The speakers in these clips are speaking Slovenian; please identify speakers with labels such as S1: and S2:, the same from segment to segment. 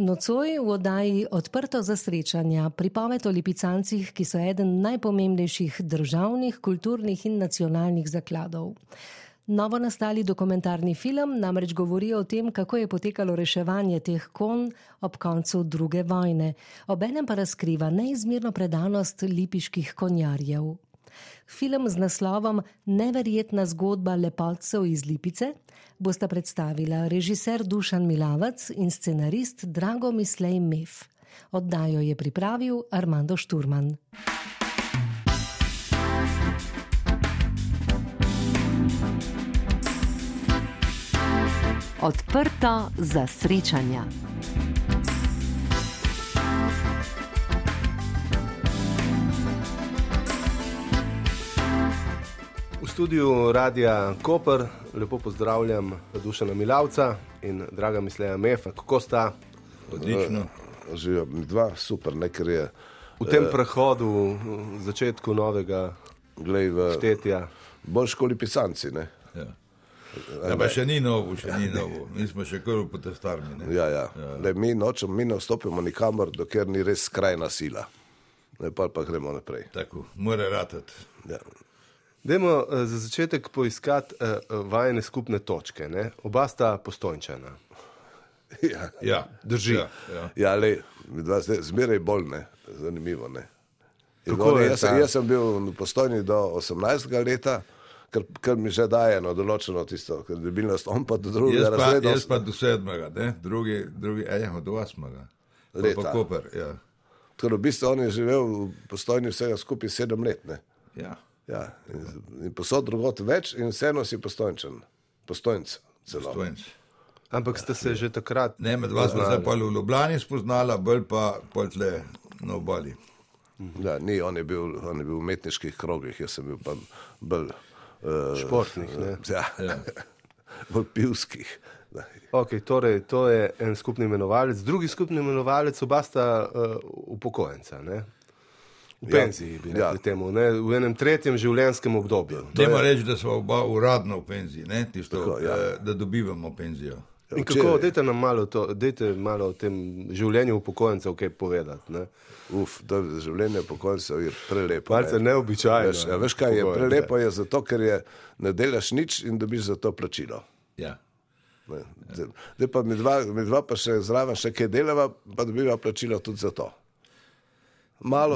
S1: Nocoj v oddaji Odprto za srečanja pripoved o lipicancih, ki so eden najpomembnejših državnih, kulturnih in nacionalnih zakladov. Novo nastali dokumentarni film namreč govori o tem, kako je potekalo reševanje teh kon ob koncu druge vojne, obenem pa razkriva neizmerno predanost lipiških konjarjev. Film z naslovom Neverjetna zgodba lepotcev iz Lipice bosta predstavila režiser Dušan Milavac in scenarist Drago Mislej Mef. Oddajo je pripravil Armando Šturman. Odprto za srečanja.
S2: Studiu Radia Koper, lepo pozdravljam Dušana Milavca in draga misleja Mefa. Kako sta?
S3: Odlično.
S4: Živijo mi dva, super, nekaj je.
S2: V tem eh, prehodu, v začetku novega štetja.
S4: Bolj školi pisanci, ne?
S3: Ja. Ja, pa še ni novo, še ni novo. Mi smo še kar v potestarni.
S4: Ja, ja. ja. Le, mi nočemo, mi ne vstopimo nikamor, dokler ni res skrajna sila. Ne, pa, pa gremo naprej.
S3: Tako, mora ratati. Ja.
S2: Dajmo uh, za začetek poiskati uh, vajene skupne točke. Ne? Oba sta postojčena.
S4: Ja,
S3: ja.
S2: drži.
S4: Ja, ja. ja le, zmeraj bolj ne, zanimivo. Ne. Ne, jaz, jaz sem bil postojni do 18. leta. Kar, kar mi že daje eno določeno tisto, kar je bilo stom, pa do drugega.
S3: Jaz pa, jaz pa do sedmega, ne? drugi, drugi ej, do osmega.
S4: Leta.
S3: Pa Koper, ja.
S4: Torej, v bistvu on je živel v postojni vsega skupaj sedem let, ne?
S3: Ja.
S4: Ja, in, in posod drugot več, in vseeno si postojčen, postojnc.
S3: Postojnc.
S2: Ampak ste se že takrat.
S3: Ne, med vas smo se pa v Ljubljani spoznala, bolj pa tle na obali.
S4: Ja, ni, on je, bil, on je bil v umetniških krogih, jaz sem bil pa bolj
S2: uh, športnih.
S4: Ja, ja. bolj pivskih.
S2: Okay, torej, to je en skupni imenovalec, drugi skupni imenovalec, oba sta uh, upokojenca. V ja. penziji, bi rekli ja. temu, ne? v enem tretjem življenjskem obdobju.
S3: Dajmo je... reči, da smo oba uradno v penziji, Tisto, Tako, ja. Eh, da dobivamo penzijo.
S2: In kako, dajte nam malo, to, dajte malo o tem življenju upokojencev kaj povedati. Ne?
S4: Uf, to življenje upokojencev je prelepo.
S2: Malce ne. neobičajno.
S4: Veš, ja, veš kaj je prelepo, je zato, ker je, ne delaš nič in dobiš za to plačilo.
S3: Ja.
S4: Zdaj pa mi dva, mi dva pa še zraven še kaj delava, pa dobiva plačilo tudi za to.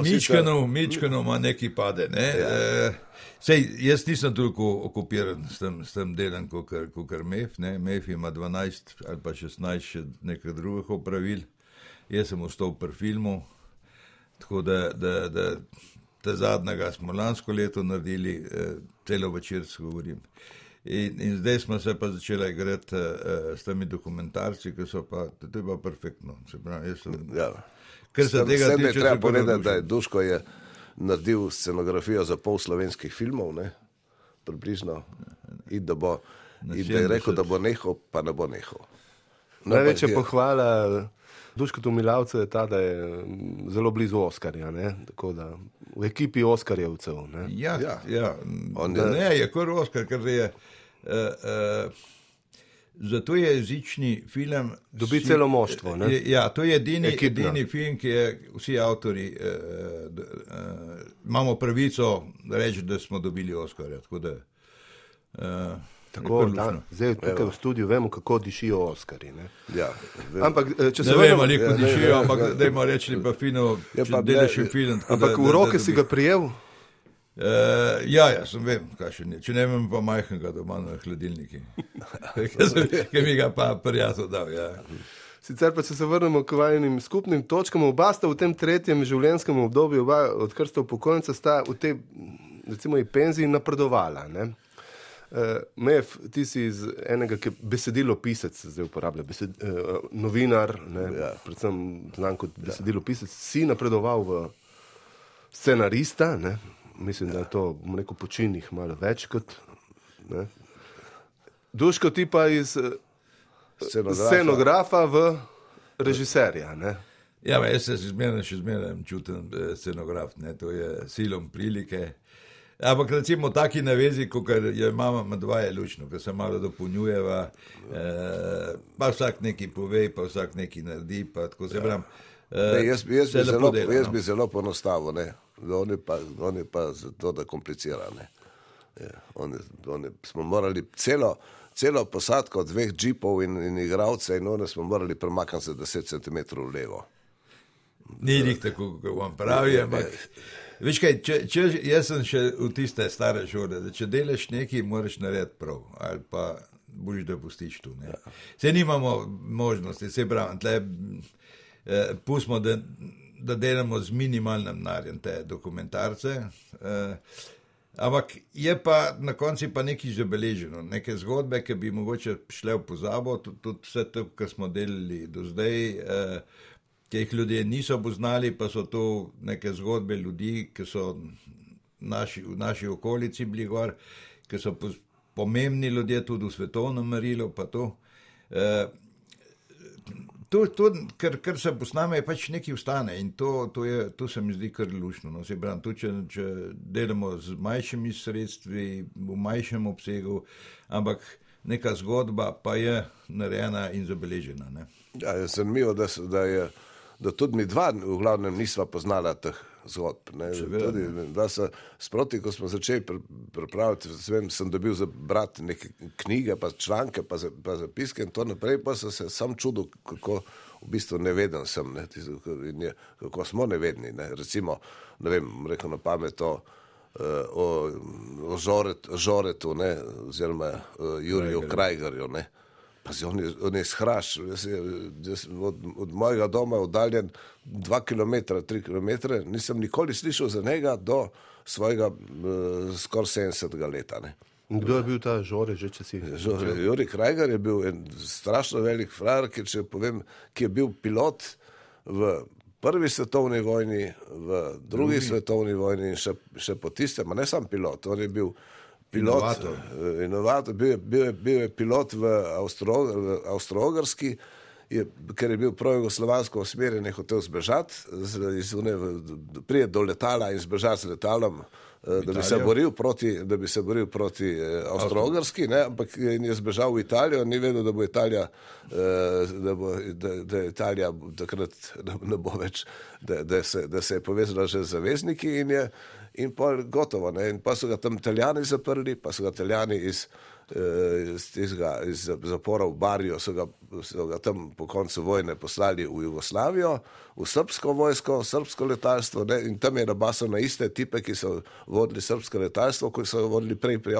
S3: Mičkano, mičkano ima neki pade. Ne? Ja. E, sej, jaz nisem toliko okupiran s tem, s tem delom, kot kar MEF. Ne? MEF ima 12 ali pa 16 še nekaj drugih opravil. Jaz sem ostal pri filmu, tako da, da, da te zadnjega smo lansko leto naredili, eh, celo večer se govorim. In, in zdaj smo se pa začeli igrati eh, s temi dokumentarci, ki so pa, to je pa perfektno. Se pravi, jaz sem. Ja.
S4: Ker se tega ne treba povedati, da je Duško je naredil scenografijo za pol slovenskih filmov, ne? približno, in da, bo, in da je rekel, da bo nehal, pa ne bo nehal.
S2: No, Največja pohvala Duško Tumilavcu je ta, da je mm, zelo blizu Oskarja, tako da v ekipi Oskarjevcev. Ne?
S3: Ja, ja. ja. On je, ne, je kar Oskar, ker je. Uh, uh, Zato je jezični film.
S2: Dobi si, celo moštvo.
S3: Je, ja, to je edini, edini film, ki je vsi avtori. Eh, eh, imamo pravico reči, da smo dobili Oscarja. Tako da,
S2: eh, Tako, da, zdaj tukaj v studiu vemo, kako dišijo Oscari.
S4: Ja,
S2: ampak, eh, če se
S3: ne vemo, kako ja, dišijo, ampak da ima reči, pa fino, ja, pa delaš film.
S2: Ampak da, v roke da, da, si ga prijel.
S3: Uh, ja, ja, sem vem, kaj še ne. Če ne vem, pa majhnega doma na hladilniki. Ki mi ga pa prijatelj dal. Ja.
S2: Sicer pa, če se vrnemo k vajnim skupnim točkam, oba sta v tem tretjem življenjskem obdobju, oba, odkar sta upokojenca, sta v tej, recimo, penziji napredovala. Uh, Mev, ti si iz enega, ki besedilo pisec zdaj uporablja, besed, uh, novinar, ne, ja. predvsem znam kot ja. besedilo pisec, si napredoval v scenarista. Ne mislim, da je to v neko počinih malo več kot. Ne. Duško ti pa iz eh, scenografa, scenografa v režiserja. Ne.
S3: Ja, jaz se zmeraj, še zmeraj čutim scenograf, ne. to je silom prilike. Ampak recimo taki navezi, kot je mama med dvaje lučno, ki se malo dopolnjujeva, eh, pa vsak neki pove, pa vsak neki naredi. Pa, ja.
S4: eh, jaz, jaz, bi zelo, podela, jaz no? bi zelo ponostavil, da oni pa, oni pa to, da komplicirane. Ja, oni, oni smo morali celo, celo posadko dveh džipov in, in igralce, in oni smo morali premakniti za 10 cm levo.
S3: Ni jih tako, kot vam pravi, ampak. Veš kaj, če, če, jaz sem še v tiste stare šole, da če delaš nekaj, moraš narediti prav, ali pa boš da pustiš tu. Ja. Se nimamo možnosti, se pravi, tle, eh, pustimo, da, da delamo z minimalnim narjem te dokumentarce. Eh, ampak je pa na koncu pa nekaj zabeleženo, neke zgodbe, ki bi mogoče šle v pozabo, tudi, tudi vse to, kar smo delali do zdaj. Eh, ki jih ljudje niso poznali, pa so to neke zgodbe ljudi, ki so naši, v naši okolici bili gor, ki so pomembni ljudje tudi v svetovnem merilu. E, to, to, kar, kar se posname, je pač nekaj ustane in to, to, je, to se mi zdi kar lušno. No, bram, tudi, če, če delamo z manjšimi sredstvi, v manjšem obsegu, ampak neka zgodba pa je narejena in zabeležena. Ne.
S4: Ja, sem mil, da, da je da tudi mi dva, v glavnem, nisva poznala teh zgodb. Tudi, se sproti, ko smo začeli pripravljati, vem, sem dobil za brati neke knjige, pa članke, pa, za, pa zapiske in to naprej, pa sem se sam čudil, kako v bistvu neveden sem, ne, je, kako smo nevedni. Ne. Recimo, ne vem, rekel na pamet to. Uh, o o žoret, žoretu, ne, oziroma uh, Juriju Krajgarju. Ne. Pazi, on je, on je shraš, jaz, jaz od, od mojega doma oddaljen 2 km, 3 km, nisem nikoli slišal za njega do svojega uh, skoraj 70 leta. Ne.
S2: Kdo je bil ta Žore, že če si
S4: videl? Juri Krajgar je bil en strašno velik frajer, ki, povem, ki je bil pilot v prvi svetovni vojni, v drugi, drugi. svetovni vojni in še, še po tistem, ne sam pilot, on je bil pilot, inovator. Eh, inovator, bil, bil, bil je pilot v Avstro-Ogrski, ker je bil pro-jugoslovansko usmerjen, je hotel zbežati, prije do letala in zbežati z letalom. Eh, da bi, se boril proti, da bi se boril proti eh, Avstro-Ogrski, ampak je zbežal v Italijo, ni vedel, da bo Italija, da, bo, da, da Italija takrat ne bo več, da, da, se, da se je povezala že z zavezniki in je, in pa gotovo. Ne? In pa so ga tam italijani zaprli, pa so ga italijani iz, eh, iz, tizga, iz zapora v Barijo, so ga, so ga tam po koncu vojne poslali v Jugoslavijo, v srpsko vojsko, srpsko letalstvo ne? in tam je nabasal na iste tipe, ki so vodili srpsko letalstvo, kot so vodili prej pri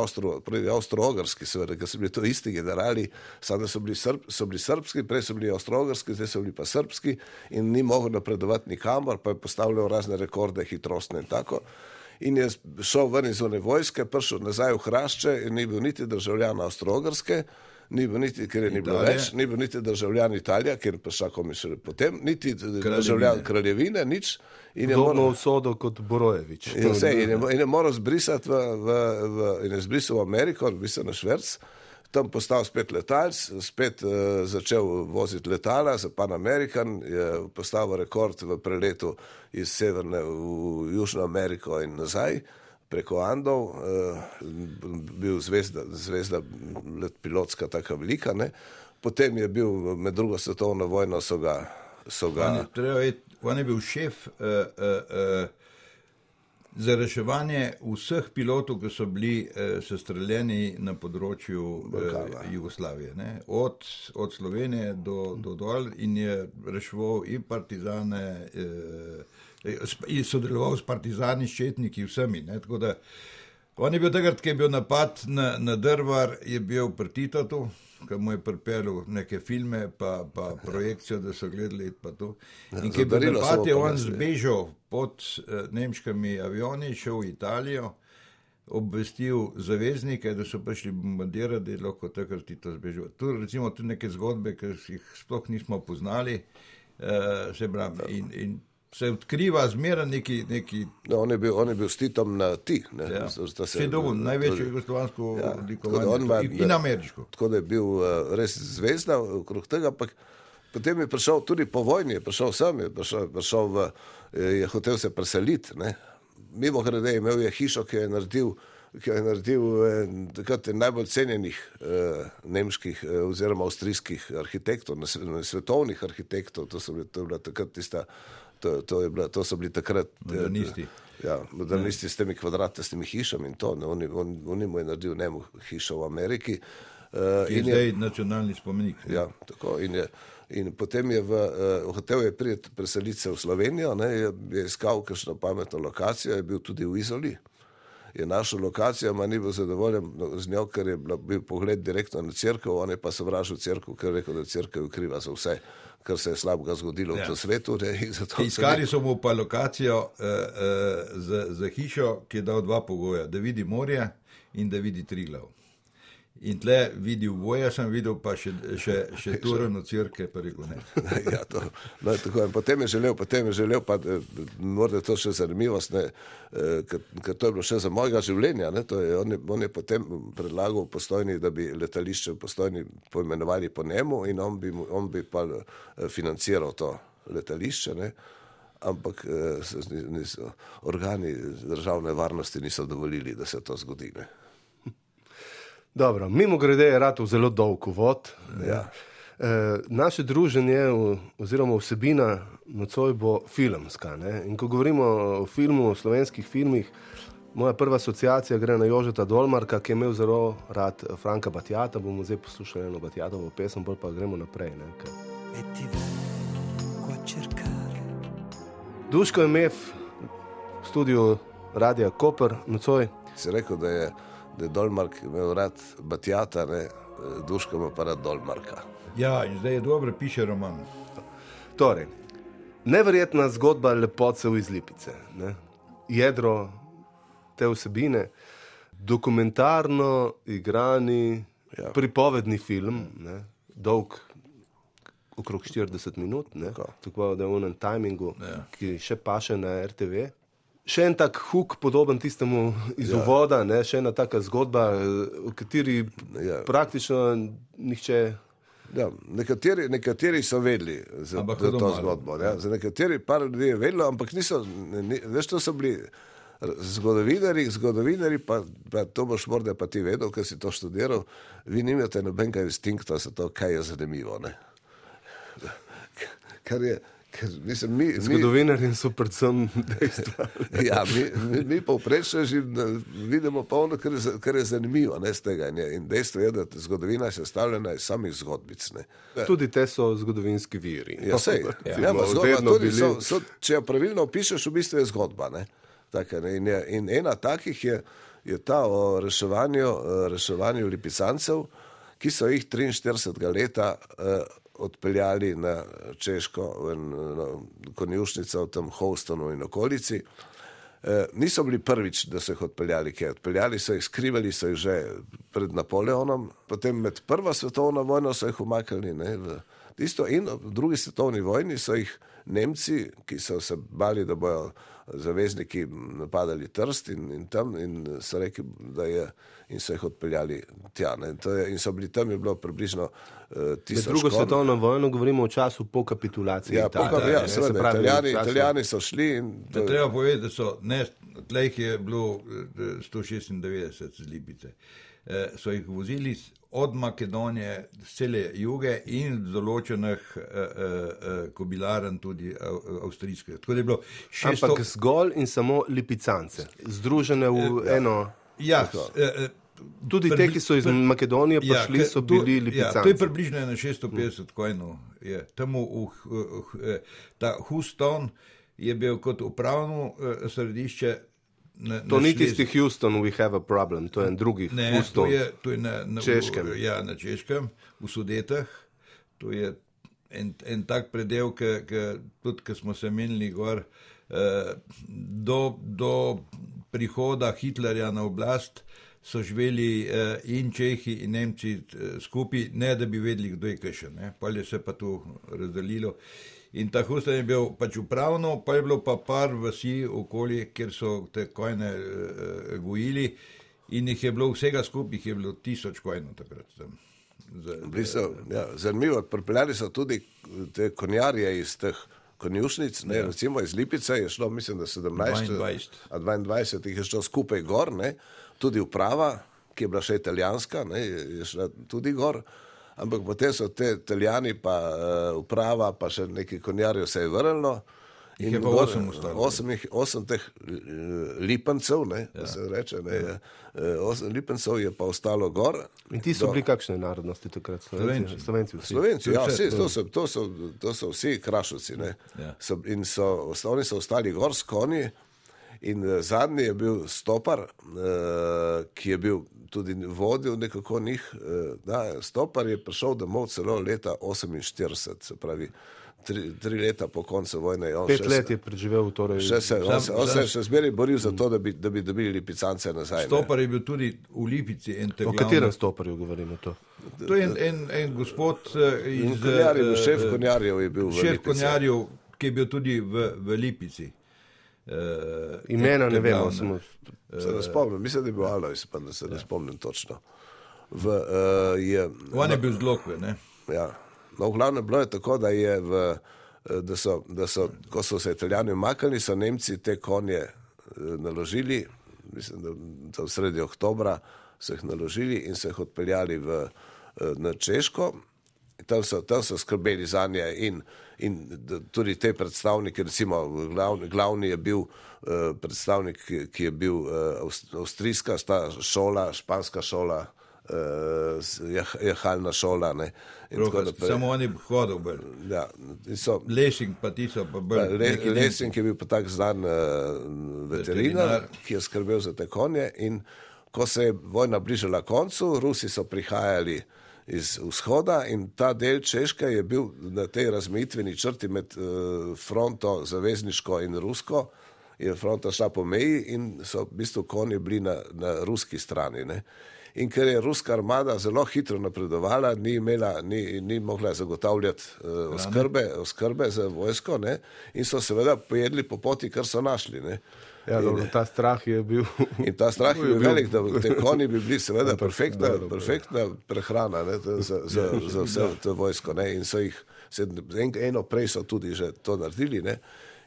S4: Avstro-Ogrski, seveda, ker so bili to isti generali, samo so, so bili srpski, prej so bili Avstro-Ogrski, zdaj so bili pa srpski in ni mogel napredovati nikamor, pa je postavljal razne rekorde, hitrostne in tako in je šel ven iz one vojske, prišel nazaj v Hrašče in ni bil niti državljan Avstrogrske, ni bil niti, ker je ni bilo več, ni bil niti državljan Italije, ker je prišel komisar potem, niti kraljevine. državljan kraljevine, nič.
S2: In je moral usodo kot Borojevič.
S4: In, vse, in, je, in je moral zbrisati v, v, v, in je zbrisal v Ameriko, v bistvu na Šverc tam postal spet letalc, spet uh, začel voziti letala za Pan American, je postavil rekord v preletu iz Severne v Južno Ameriko in nazaj preko Andov, uh, bil zvezda, zvezda let pilotska taka velika, ne. potem je bil med drugo svetovno vojno, so ga. So ga
S3: on, je, treba, on je bil šef. Uh, uh, uh, za reševanje vseh pilotov, ki so bili eh, sestreljeni na področju eh, Jugoslavije, od, od Slovenije do, do dol in je reševal in partizane, eh, in sodeloval s partizani, ščetniki, vsemi. Ne, On je bil takrat, ko je bil napad na, na Drvar, je bil pri Titotu, ki mu je pripeljal neke filme, pa, pa projekcijo, da so gledali. Ja, in ki je bil napad, je on zbežal pod uh, nemškimi avioni, šel v Italijo, obvestil zaveznike, da so prišli bombardirati, da je lahko takrat Tito zbežal. Tu recimo tudi neke zgodbe, ki jih sploh nismo poznali, uh, se pravi. In, in se odkriva zmeraj neki. neki...
S4: No, on, on je bil s Titom na ti.
S3: Ja. Se dolgo, največje jugoslovansko ja, likovanje in, in ameriško.
S4: Tako da je bil uh, res zvezda okrog tega. Pa, potem je prišel tudi po vojni, je prišel sem, je, prišel, prišel v, je hotel se preseliti. Ne? mimo grede, imel je hišo, ki je naredil, ki je naredil takrat najbolj cenjenih eh, nemških eh, oziroma avstrijskih arhitektov, svetovnih arhitektov, to, so, to je bila takrat tista, to, to, je bila, to so bili takrat.
S3: Modernisti.
S4: Ja, modernisti s temi kvadratnimi hišami in to, ne, on, on, on jim je naredil nemo hišo v Ameriki.
S3: Uh, in je zdaj nacionalni spomenik.
S4: Ja, tako in je. In potem je v, uh, hotel je priti preseliti se v Slovenijo, ne, je, je iskal kakšno pametno lokacijo, je bil tudi v Izoli. Je našel lokacijo, ma ni bil zadovoljen z njo, ker je bil pogled direktno na crkvo, on je pa sovražil crkvo, ker je rekel, da crkva je kriva za vse, kar se je slabega zgodilo ja. v tem svetu. Ne,
S3: Iskali so mu pa lokacijo uh, uh, za, za hišo, ki je dal dva pogoja, da vidi morje in da vidi tri glav. In tle vidi v boja, sem videl pa še, še, še turno crke, pa rekel ne.
S4: ja, to, no, tako, potem je želel, potem je želel, pa morda to še zanimivost, ne, eh, ker to je bilo še za mojega življenja, ne, to je, on, je, on je potem predlagal postojni, da bi letališče postojni poimenovali po njemu in on bi, on bi pa eh, financiral to letališče, ne. Ampak eh, niso, organi državne varnosti niso dovolili, da se to zgodi. Ne.
S2: Dobro, mimo grede je rado zelo dolg vod. Ja. E, naše druženje oziroma vsebina nocoj bo filmska. Ne? In ko govorimo o filmu, o slovenskih filmih, moja prva asociacija gre na Jožeta Dolmarka, ki je imel zelo rad Franka Batjata. Bomo zdaj poslušali eno Batjatovo pesem, bolj pa gremo naprej. Duško je imel v studiu Radia Koper nocoj.
S4: Si rekel, da je da je Dolmark imel rad Batjata, ne Duško pa rad Dolmarka.
S3: Ja, in zdaj je dobro, piše roman.
S2: Torej, neverjetna zgodba lepocev iz Lipice. Ne? Jedro te vsebine, dokumentarno igrani, ja. pripovedni film, ne? dolg okrog 40 minut, tako da je v enem timingu, ja. ki še paše na RTV še en tak huk, podoben tistemu iz ja. uvoda, ne? še ena taka zgodba, v kateri ja. praktično nihče.
S4: Ja, nekateri, nekateri so vedeli za, za to zgodbo. Ja. Za nekateri pa ljudi je vedelo, ampak niso, ne, veš, to so bili zgodovinari, zgodovinari, pa, pa to boš morda pa ti vedel, ker si to študiral, vi nimate nobenega instinkta za to, kaj je zanimivo. Ne? Kar je, mislim, mi,
S2: Zgodovinari so predvsem dejstva.
S4: ja, mi, mi, mi pa vprečno vidimo polno, kar, kar je zanimivo ne, tega, in dejstvo je, da zgodovina je sestavljena iz samih zgodbic. Ne.
S2: Tudi te so zgodovinski viri.
S4: Ja, sej, ja. Ja, zgodba, tudi, so, so, če jo pravilno opišeš, v bistvu je zgodba. Taka, in, je, in ena takih je, je ta o reševanju, reševanju lipicancev, ki so jih 43 leta. Uh, odpeljali na Češko, na konjušnico v tem Hostonu in okolici. E, niso bili prvič, da so jih odpeljali, ker odpeljali so jih, skrivali so jih že pred Napoleonom, potem med prvo svetovno vojno so jih umaknili. Isto in v drugi svetovni vojni so jih Nemci, ki so se bali, da bojo zavezniki napadali Trst in, in tam, in so rekli, da je in so jih odpeljali tja. Je, in so bili tam, je bilo približno uh, tisoč.
S2: Drugo kon. svetovno vojno govorimo o času po kapitulaciji.
S4: Ja,
S2: Italije,
S4: po, ja, seveda, pravi, italijani, italijani so šli. In,
S3: to... Treba povedati, da so, ne, tleh je bilo 196 eh, z Libice. Eh, so jih vozili od Makedonije, cele juge in določenih eh, eh, kobilaren tudi avstrijske.
S2: 600... Ampak zgolj in samo lipicance, združene v ja. eno.
S3: Ja,
S2: Tudi te, ki so iz Makedonije ja, prišli, ja, so bili lipicanci.
S3: Ja, to je približno 650 kojnov. Tam ta Houston je bil kot upravno središče
S2: Ne, to ni tisti Houston, we have a problem, to je en drugi
S3: ne,
S2: Houston.
S3: To je, to je na, na, češkem. V, ja, na Češkem, v Sudetah. To je en, en tak predel, ki smo se menili gor. Eh, do, do prihoda Hitlerja na oblast so živeli eh, in Čehi in Nemci eh, skupaj, ne da bi vedeli, kdo je še. Polje se pa tu razdelilo. In ta hustan je bil pač upravno, pa je bilo pa par vasi okoli, kjer so te kojne uh, gojili in jih je bilo vsega skupaj, jih je bilo tisoč kojnov takrat.
S4: Ja, zanimivo, pripeljali so tudi te konjarje iz teh konjušnic, ne, recimo iz Lipice je šlo, mislim, da 17, 22, 22 jih je šlo skupaj gor, ne, tudi uprava, ki je bila še italijanska, ne, je šla tudi gor, ampak potem so te italijani, pa uh, uprava, pa še neki konjarji se je vrnilo.
S3: In je pa osem ostalo.
S4: Osem, osem teh lipencev, ne, ja. se reče, ne, ja. osem lipencev je pa ostalo gor.
S2: In ti so do, bili kakšne narodnosti takrat?
S3: Slovenci.
S4: Slovenci, Slovenci ja, vsi, to, so, to, so, to so vsi krašovci. Ja. So, in so, oni so ostali gor s konji. In zadnji je bil Stopar, ki je bil tudi vodil nekako njih. Da, Stopar je prišel domov celo leta 48, se pravi tri, tri leta po koncu vojne.
S2: Pet še, let je preživel torej.
S4: Še se, on, se, on se je še zmeraj boril za to, da bi, da bi dobili lipicance nazaj.
S3: Stopar je bil tudi v Lipici.
S2: O katerem stoparju govorimo to?
S3: To je en, en, en gospod uh, iz
S4: Konjarjev, uh, šef Konjarjev je bil.
S3: Šef Konjarjev, ki je bil tudi v, v Lipici.
S2: Uh, Imena ne vemo, samo.
S4: Se ne spomnim, mislim, da je bil Alois, pa da se ne spomnim točno. V, uh, je,
S3: On je bil zlokve, ne?
S4: Ja. No, v glavnem bilo je tako, da, je v, da, so, da so, ko so se italijani umaknili, so Nemci te konje eh, naložili, mislim, da, da v sredi oktobra so jih naložili in so jih odpeljali v, eh, na Češko. Tam so, tam so skrbeli za nje in, in tudi te predstavniki, recimo glavni, glavni je bil uh, predstavnik, ki je bil uh, avstrijska šola, španska šola, uh, jahalna šola.
S3: Roka, samo oni hodili bolj.
S4: Ja,
S3: Lešing pa ti so pa bolj.
S4: Le, Lešing je bil pa tak znan uh, veterinar, veterinar, ki je skrbel za te konje in ko se je vojna bližala koncu, Rusi so prihajali iz vzhoda in ta del Češke je bil na tej razmejitveni črti med uh, fronto zavezniško in rusko, je fronta šla po meji in so v bistvu konji bili na, na ruski strani. Ne? In ker je ruska armada zelo hitro napredovala, ni, imela, ni, ni mogla zagotavljati uh, oskrbe, oskrbe za vojsko ne? in so seveda pojedli po poti, kar so našli. Ne?
S2: Ja, dobro, ta strah je bil.
S4: In ta strah je bil velik, da te konji bi bili seveda perfektna, perfektna prehrana ne, za, za, za vse to vojsko. Ne, in so jih, eno prej so tudi že to naredili. Ne,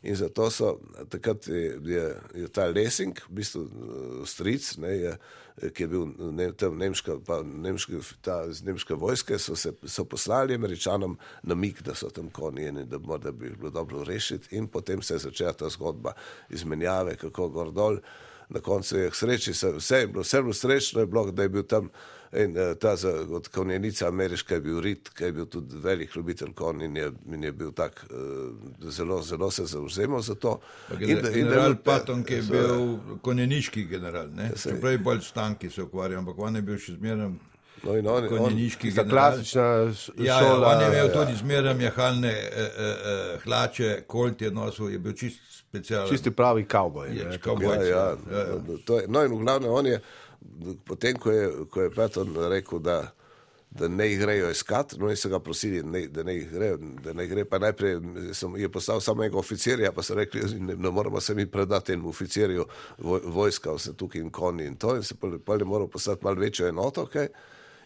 S4: in zato so takrat je, je, je ta Lesing, v bistvu eh, stric, ne, je, ki je bil ne, tam nemška, pa nemška, ta iz nemške vojske, so, se, so poslali američanom na mik, da so tam konji in da, da bi bilo dobro rešiti. In potem se je začela ta zgodba izmenjave, kako gor dol. Na koncu je sreči, vse je bilo, vse je bilo srečno, je bilo, da je bil tam in uh, ta za, od konjenica ameriška je bil Rit, ki je bil tudi velik ljubitelj konj in je, in je bil tak, uh, zelo, zelo se zauzemal za to.
S3: General Patton, ki je bil konjeniški general, ne? Čeprav je bolj stanki se ukvarjal, ampak on je bil še zmeraj No in on, konjeniški
S2: on, klasična šola. Ja,
S3: ja, on je imel ja. tudi zmeraj jahalne eh, eh, hlače, kolt je nosil, je bil čist specialen.
S2: Čisti pravi kavboj.
S4: Ja, ja, ja, ja. No, no in v glavnem on je potem, ko je, ko je Peton rekel, da, da ne jih grejo iskati, no in so ga prosili, ne, da ne jih grejo, da ne gre, pa najprej sem, je postal samo enega oficirja, pa so rekli, ne, ne moramo se mi predati enemu oficirju vojska, vse tukaj in konji in to, in se pa je moral postati malo večjo enoto, okay?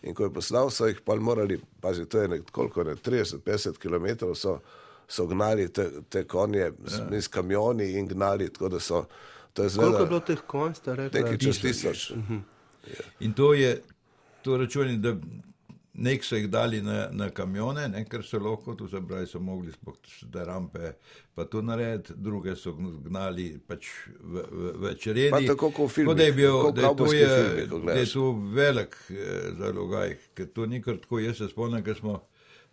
S4: in ko je poslal, so jih pa morali, pazi, to je nekoliko, ne, 30-50 km so, so gnali te, te konje ja. s kamioni in gnali, tako da so
S2: To je zelo. Koliko je bilo teh konj, ste rekli?
S4: Nekaj čez tisoč. Uh -huh.
S3: In to je, to računi, da nek so jih dali na, na kamione, ne, ker so lahko, tu se pravi, so mogli spok te rampe pa to narediti, druge so gnali pač v, v, v čredi. Pa
S4: tako kot v filmih.
S3: Da je, bil, da je to, je, da je to velik eh, zalogaj, ker to ni kar tako, jaz se spomnim, ker smo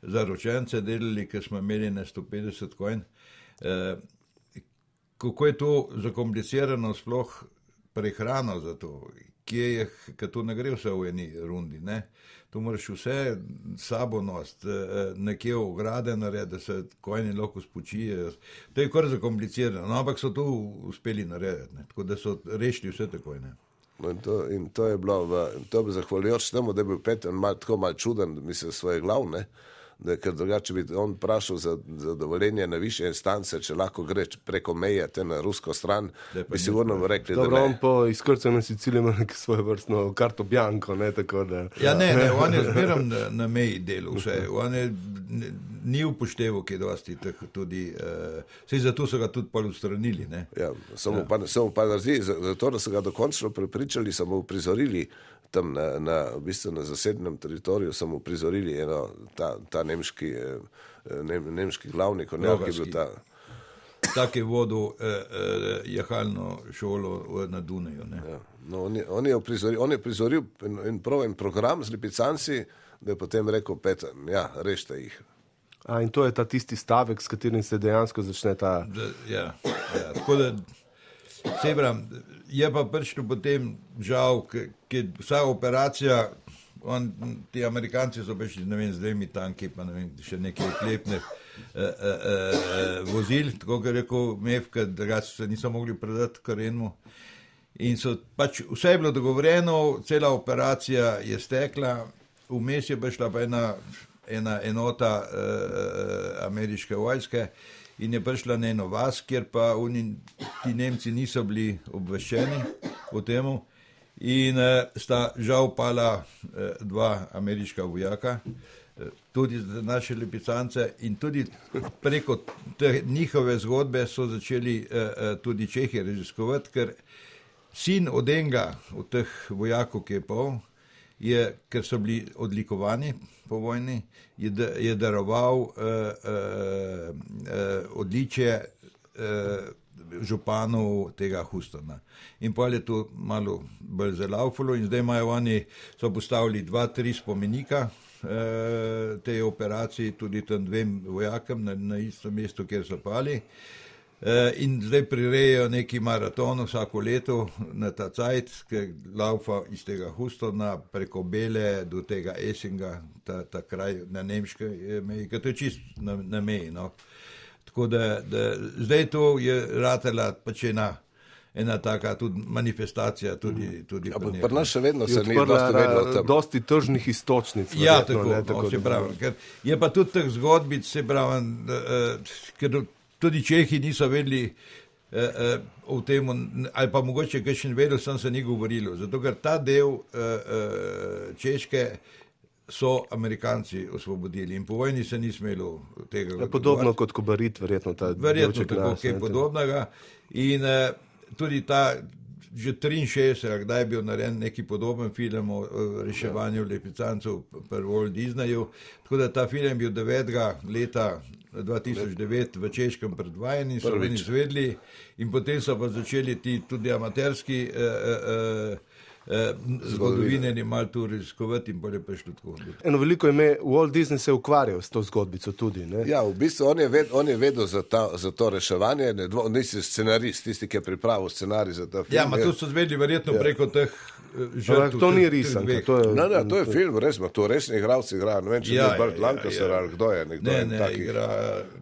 S3: zaročence delali, ker smo imeli na 150 konj. Eh, kako je to zakomplicirano, sploh prehrano za to, kje je, ker to ne gre vse v eni rundi. Ne? To moraš vse sabo nositi, eh, nekje v grade narediti, da se kojni lahko spočijejo. To je kar zakomplicirano, no, ampak so to uspeli narediti, ne? tako da so rešili vse takoj.
S4: No in, to, in to je bilo, v, to bi zahvaljujoč temu, da je bil Peter mal, tako mal čuden, mislim, svoje glavne da, ker drugače bi on vprašal za, za dovoljenje na više instance, če lahko gre preko meje te na rusko stran, bi si vrno rekli,
S2: Dobro, da ne. on po izkrcu na Siciliji ima nekaj svoje vrstno karto Bianco, ne tako da.
S3: Ja, ne, ne, on je zmeram na, na meji delu vse, on je ni upošteval, ki je dosti teh tudi, uh, sej zato so ga tudi pol ustranili.
S4: Ja, samo ja. pa, samo pa razli, zato, da so ga dokončno prepričali, samo uprizorili tam na, na, v bistvu na zasednem teritoriju, samo uprizorili eno, ta, ta nemški, ne, nemški glavnik, ne, ki je bil ta.
S3: Tak je vodil eh, eh, jahalno šolo na Dunaju.
S4: Ja. No, on, je, on, je prizoril, on je prizoril en, en, en program z lipicanci, da je potem rekel: Peter, ja, rešite jih.
S2: A, in to je ta tisti stavek, s katerim se dejansko začne ta.
S3: Da, ja, ja, tako da, sebram, je pa prišlo potem žal, ker vsa operacija, on, ti Amerikanci so prišli z dvemi tanki, pa ne vem, še nekaj oklepnih. Uh, uh, uh, vozil, tako kot je rekel Mevka, da se niso mogli predati Karenu. In so pač vse je bilo dogovorjeno, cela operacija je stekla, vmes je prišla pa ena, ena enota uh, ameriške vojske in je prišla na eno vas, kjer pa uni, ti Nemci niso bili obveščeni o tem. In uh, sta žal pala uh, dva ameriška vojaka, uh, tudi za naše lepicance, in tudi preko te njihove zgodbe so začeli uh, uh, tudi Čehi raziskovati, ker sin od enega od teh vojakov, ki je pol, je, ker so bili odlikovani po vojni, je, je daroval uh, uh, uh, odličje uh, županu tega Hustona. In pa je to malo bolj zelaufalo in zdaj imajo oni, so postavili dva, tri spomenika tej operaciji, tudi tem dvem vojakem na, na istem mestu, kjer so pali. Uh, in zdaj prirejajo neki maraton vsako leto na ta cajt, ki laufa iz tega Hustona preko Bele do tega Essinga, ta, ta kraj na nemške meji, ki je čist na, na meji. No. Tako da, da zdaj to je ratela pač ena. Ena taka tudi manifestacija. Tudi, tudi
S4: ja, pri nas še vedno se ni odprlo.
S2: Dosti tržnih istočnic.
S3: Ja, tako, ne, tako, no, pravi, je pa tudi teh zgodbic, se pravi, uh, ker tudi Čehi niso vedeli eh, eh, o tem, ali pa mogoče kaj še ne vedeli, sem se ni govorilo. Zato ker ta del eh, eh, Češke so Amerikanci osvobodili in po vojni se ni smelo tega.
S2: Ja, podobno kot Kobarit, verjetno ta
S3: del. Verjetno tako, kaj podobnega. In eh, tudi ta. Že 63, kdaj je bil narejen neki podoben film o reševanju ja. lepicancev pri Walt Disneyju. Tako da ta film je bil 9. leta 2009 v Češkem predvajanju, so bili izvedli in potem so pa začeli ti tudi amaterski. Eh, eh, eh, Zgodovine je malo tu raziskovati, in bolje prišlo tako.
S2: Eno veliko ime, Walt Disney se je ukvarjal s to zgodbico tudi. Ne?
S4: Ja, v bistvu on je, ved, on je vedel za, ta, za to reševanje, ne, dvo, nisi scenarist, tisti, ki je pripravil scenarij za ta film.
S3: Ja, ampak to so zvedli verjetno ja. preko teh žrtev.
S2: To ni risanka.
S4: To, ne, ne, to je film, res, to resni igralci igrajo. Ne vem, če ja, je Bart ja, Lancaster ja, ja. ali kdo je. Nekdo
S3: ne, ne, taki, igra,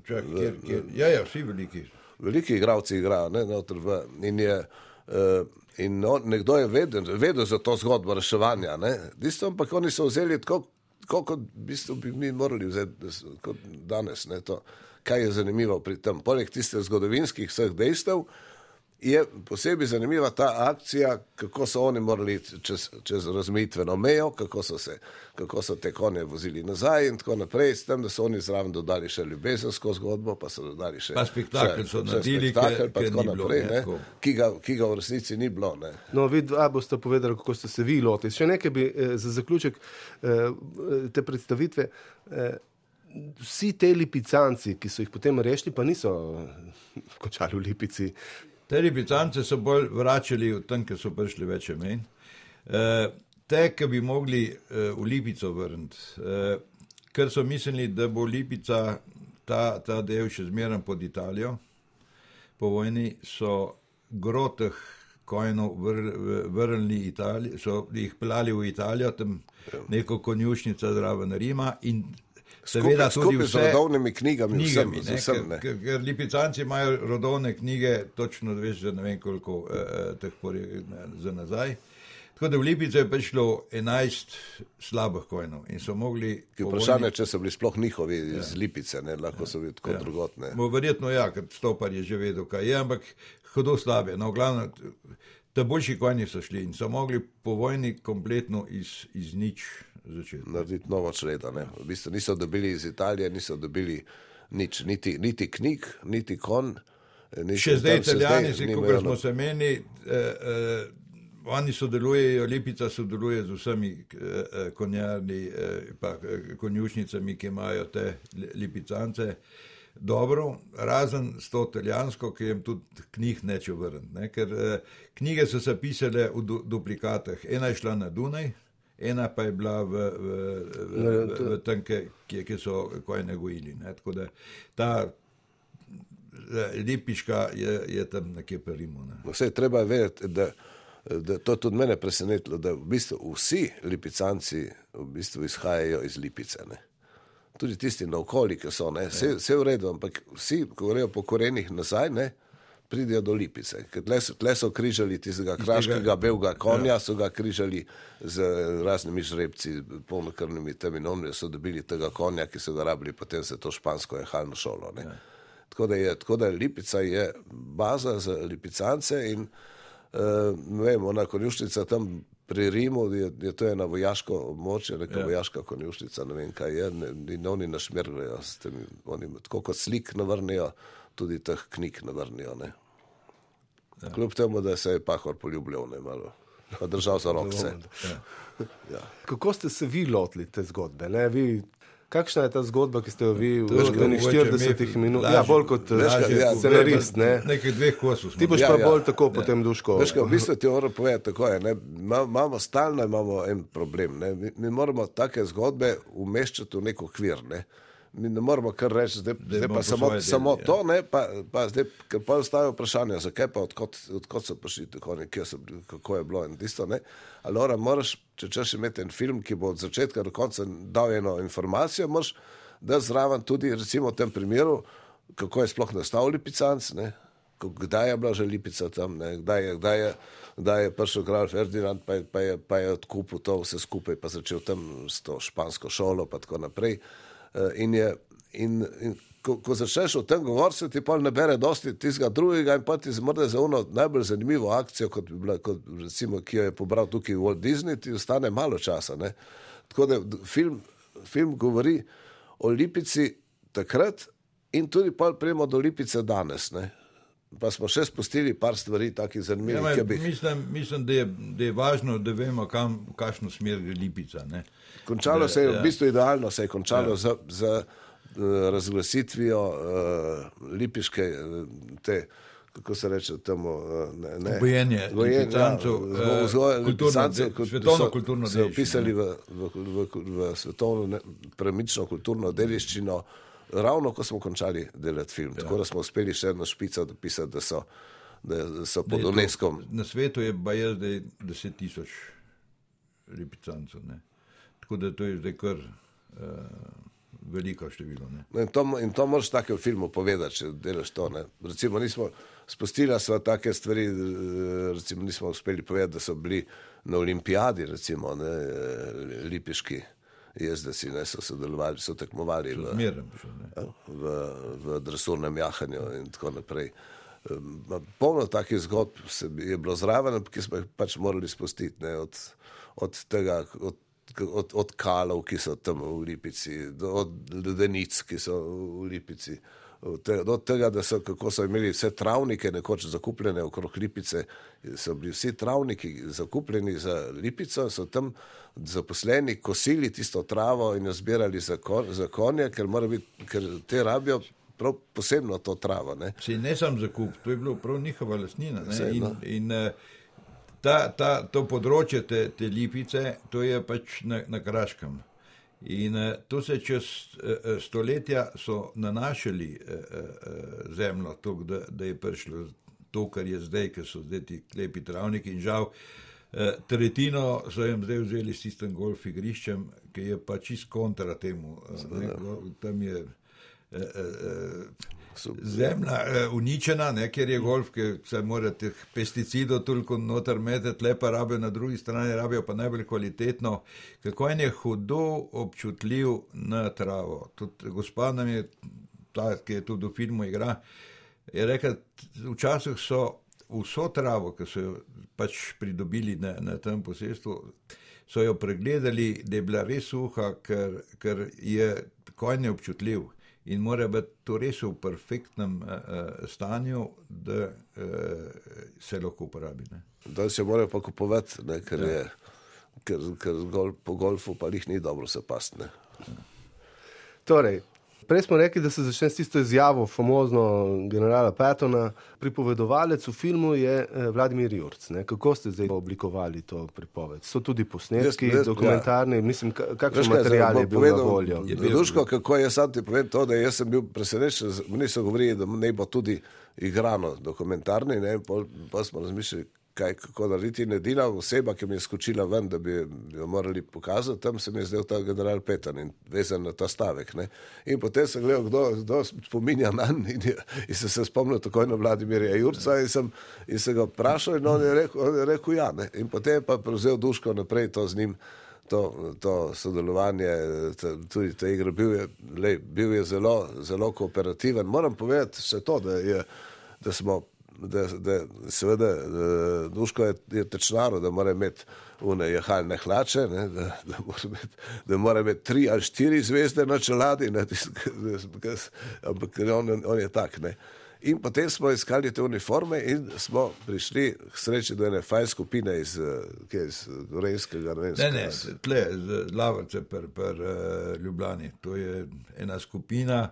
S3: čak, kjer, kjer, ja, ja, vsi veliki.
S4: Veliki igralci igrajo, ne, notr v. In je, uh, In on, nekdo je vedel, vedel za to zgodbo reševanja. Disto, ampak oni so vzeli tako, kot bi mi morali vzeti danes. Ne, to, kaj je zanimivo pri tem? Poleg tistih zgodovinskih vseh dejstev, je posebej zanimiva ta akcija, kako so oni morali čez, čez razmejitveno mejo, kako so, se, kako so te konje vozili nazaj in tako naprej, s tem, da so oni zraven dodali še ljubezensko zgodbo, pa so dodali še
S3: spektakel, so naredili spektakel, pa tako naprej,
S4: ne, ki, ga, ki ga v resnici ni bilo. Ne.
S2: No, vi dva boste povedali, kako ste se vi lotili. Še nekaj bi eh, za zaključek eh, te predstavitve. Eh, Vsi ti lipicanci, ki so jih potem rešili, pa niso eh, končali v Lipici,
S3: Te ribicance so bolj vračali od tam, ker so prišli več imen. E, te, ki bi mogli e, v Lipico vrniti, e, ker so mislili, da bo Lipica ta, ta del še zmeraj pod Italijo, po vojni so groteh kojnov vrnili Italijo, so jih pelali v Italijo, tam neko konjušnica zraven Rima in
S4: seveda tudi vse, z rodovnimi knjigami,
S3: knjigami vsem, ne, vsem, ne. Ker, ker lipicanci imajo rodovne knjige, točno veš, da ne vem koliko eh, teh porij za nazaj. Tako da v Lipice je prišlo 11 slabih kojnov in so mogli.
S4: Vprašanje, če so bili sploh njihovi ja. iz Lipice, ne, lahko ja. so bili tako ja. drugotne.
S3: Verjetno ja, ker stopar je že vedel, kaj je, ampak hudo slabe. No, glavno, te boljši konji so šli in so mogli po vojni kompletno iz, iz nič
S4: narediti novo čredo. V bistvu niso dobili iz Italije, niso dobili nič, niti, niti knjig, niti kon.
S3: Niti še zdaj, italijani, kot smo se meni, eh, eh, oni sodelujejo, Lipica sodeluje z vsemi eh, eh konjarni, eh, pa eh, konjušnicami, ki imajo te lipicance. Eh, dobro, razen s to italijansko, ki jim tudi knjig neče vrniti. Ker eh, knjige so se pisale v du, duplikatah. Ena je šla na Dunaj, ena pa je bila v, v, v, v, v tem, ki, ki so kojne gojili. Ne? Tako da ta lipiška je, je tam nekje pri Rimu. Ne?
S4: Vse treba vedeti, da, da to tudi mene presenetilo, da v bistvu vsi lipicanci v bistvu izhajajo iz lipice. Ne? tudi tisti na okolici, ki so vse, ja. vse v redu, ampak vsi, ko grejo po korenih nazaj, ne, pridijo do Lipice. Tle so, tle so križali tistega kraškega belga konja, ja. so ga križali z raznimi žrebci, polnokrvnimi teminomni, so dobili tega konja, ki so ga rabili, potem se to špansko je halno šolo. Ja. Tako da, je, tako da Lipica je baza za lipicance in uh, vem, ona konjušnica tam pri Rimu je, je to ena vojaška območja, neka ja. vojaška konjušnica, ne vem kaj je, ne, in oni našmergajo, oni tako kot slik navrnijo, tudi teh knjig navrnijo. Ja. Kljub temu, da se je pahor poljubljal, ne malo, pa držal za roke. Ja.
S2: Ja. Kako ste se vi lotili te zgodbe? Ne? Vi Kakšna je ta zgodba, ki ste jo vi v 40 minutah? Ja, bolj kot ja, scenarist. Ne?
S3: Nekaj dveh kosov.
S2: Ti boš ja, pa ja. bolj tako ja. potem duško.
S4: Veš, v bistvu ti moram povedati tako je. Imamo stalno imamo en problem. Mi, mi moramo take zgodbe umeščati v neko kvir. Ne? Mi ne moramo kar reči, zdaj, zdaj pa samo, del, samo ja. to, ne, pa, pa zdaj, ker pa ostajajo vprašanja, zakaj pa, odkot, odkot so prišli tako, ne, so, kako je bilo in tisto, ne. Alora, moraš, če češ imeti en film, ki bo od začetka do konca dal eno informacijo, moraš, da zraven tudi, recimo v tem primeru, kako je sploh nastal Lipicanc, ne, kdaj je bila že Lipica tam, ne, kdaj je, kdaj je, kdaj je prišel kralj Ferdinand, pa je, pa je, pa je odkupil to vse skupaj, pa začel tam s to špansko šolo, pa tako naprej. Eh, in, je, in, in ko, ko začneš o tem govoriti, ti pa ne bere dosti tistega drugega in pa ti zmrde za eno najbolj zanimivo akcijo, kot, bila, kot recimo, ki jo je pobral tukaj Walt Disney, ti ostane malo časa. Ne? Tako da film, film govori o Lipici takrat in tudi pa prejmo do Lipice danes. Ne? Pa smo še spustili par stvari, tako zanimivih. Ja,
S3: bi... Mislim, mislim da, je, da je važno, da vemo, kam, v kakšno smer gre Lipica. Ne?
S4: Končalo da, se je, ja. v bistvu idealno se je končalo ja. z, z uh, razglasitvijo uh, lipiške, uh, te, kako se reče, temu
S3: bojenje. Svetovno kulturno dediščino.
S4: Se upisali v, v, v, v, v svetovno premično kulturno dediščino ravno ko smo končali delati film. Ja. Tako da smo uspeli še eno špico dopisati, da so, da so pod UNESCO.
S3: Na svetu je baje zdaj 10 tisoč lipicancev. Tako da to je zdaj kar. Uh, Veliko število.
S4: No in, to, in to moraš tako v filmu povedati, če delaš to. Ne. Recimo, nismo spustili sva take stvari, eh, recimo, nismo uspeli povedati, da so bili na olimpijadi, recimo, ne, lipiški jezdeci ne, so sodelovali, so tekmovali v,
S3: ja,
S4: v, v dresurnem jahanju in tako naprej. Polno takih zgodb je bilo zraven, ki smo jih pač morali spustiti ne, od, od tega. Od, Od, od kalov, ki so tam v Lipici, do, od ledenic, ki so v Lipici, do tega, da so, so imeli vse travnike nekoč zakupljene okrog Lipice, so bili vsi travniki zakupljeni za Lipico, so tam zaposleni kosili tisto travo in jo zbirali za, kon, za konje, ker, biti, ker te rabijo. Prav posebno to travo. Ne,
S3: ne samo za kup, to je bilo prav njihova lasnina. In, in eh, ta, ta, to področje te, te lipice, to je pač na, na Kraškem. In uh, to se čez uh, stoletja so nanašali zemljo, tuk, da, da je prišlo to, kar je zdaj, ker so zdaj ti lepi travniki. In žal, tretjino so jim zdaj vzeli s tistim golf igriščem, ki je pa čist kontra temu. Ne, tam je. Zemlja uh, uničena, ne, ker je golf, ki se mora teh pesticidov toliko noter metati, lepa rabijo, na drugi strani rabijo pa najbolj kvalitetno. Kako je hudo občutljiv na travo. Tudi gospod nam je, ta, ki je tudi v filmu igra, je rekel, včasih so vso travo, ki so jo pač pridobili na, na tem posestvu, so jo pregledali, da je bila res suha, ker, ker je konj neobčutljiv in mora biti to res v perfektnem uh, stanju, da uh, se lahko uporabi.
S4: Da se mora pa kupovati, ne, ker, ja. je, ker, ker gol, po golfu pa jih ni dobro se pastne. Ja.
S2: Torej, Prej smo rekli, da se začne s tisto izjavo, famozno generala Petona. Pripovedovalec v filmu je eh, Vladimir Jurc. Ne? Kako ste zdaj oblikovali to pripoved? So tudi posnetki, jaz, jaz, dokumentarni, ja. mislim, kakšen material je bil povedal, na voljo?
S4: Je bil Duško, kako je sam ti povedal to, da jaz sem bil presenečen, mi so govorili, da ne bo tudi igrano dokumentarni, ne? pa smo razmišljali, kaj, kako narediti. In edina oseba, ki mi je skočila ven, da bi jo morali pokazati, tam se mi je zdel ta general Petan in vezan na ta stavek. Ne. In potem sem gledal, kdo, kdo spominja na njega in, in sem se spomnil takoj na Vladimirja Jurca in sem, in sem ga vprašal in on je rekel, on je rekel ja. Ne. In potem je pa prevzel duško naprej to z njim. To, to sodelovanje, tudi te igre, bil je, lej, bil je zelo, zelo kooperativen. Moram povedati še to, da, je, da smo da, da seveda duško je, je tečnaro, da mora imeti une jahalne hlače, ne, da, da, mora imeti, da mora imeti tri ali štiri zvezde na čeladi, ne, ampak on, on je tak. Ne. In potem smo iskali te uniforme in smo prišli k sreči do ene fajn skupine iz, iz Gorenskega. Ne,
S3: ne, ne tle, z Lavrce per, per uh, Ljubljani. To je ena skupina,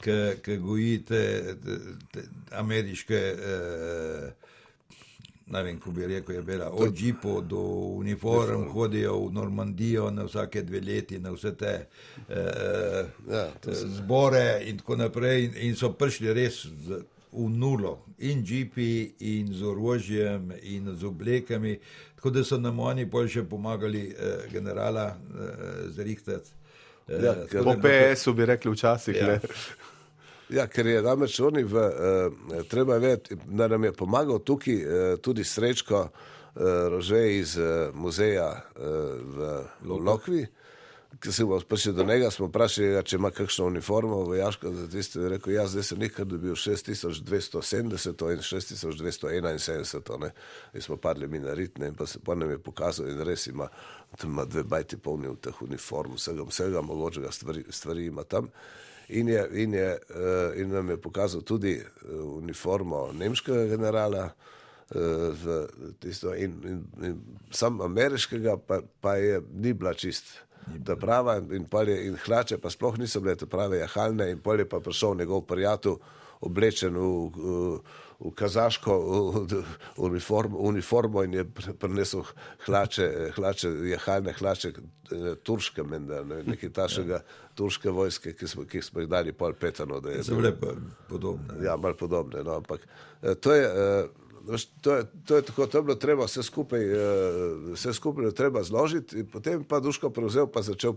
S3: ki goji te, te, te ameriške, eh, ne vem, kako bi rekel, je bila od džipo do uniform, hodijo v Normandijo na vsake dve leti, na vse te eh, ja, zbore in tako naprej. In, in so prišli res z, v nulo, in džipi, in z orožjem, in z oblekami. Tako da so nam oni bolj še pomagali eh, generala eh, zrihtati.
S2: Ja, eh, po PS-u bi rekli včasih. Ja.
S4: Ja, ker je namreč oni v, eh, treba vedeti, da nam je pomagal tukaj eh, tudi srečko eh, Rože iz eh, muzeja eh, v Lokvi. Ki se bomo prišli do njega, smo vprašali, če ima kakšno uniformo vojaško, da tiste je rekel, jaz zdaj sem nekaj dobil 6270 in 6271, in smo padli mi na ritne in pa se pa nam je pokazal in res ima, ima dve bajti polni v teh uniform, vsega, vsega mogočega stvari, stvari ima tam. In, je, in, je, uh, in nam je pokazal tudi uh, uniformo nemškega generala, uh, tisto, in, in, in sam ameriškega, pa, pa je ni bila čist. Da prava in, je, in hlače, pa sploh niso bile te prave jahalne, in pol je pa prišel njegov prijatelj, oblečen v, v, v kazaško uniformo, uniformo in je prinesel hlače, hlače, jahalne hlače, eh, turške, menda, ne, nekaj tašega ja. turške vojske, ki smo, ki smo jih dali pol petano.
S3: Zelo lepo podobne.
S4: Ja, malo podobne. No, ampak eh, to je. Eh, to je, to je tako, to je bilo treba vse skupaj, vse skupaj treba zložiti, potem pa Duško prevzel, pa začel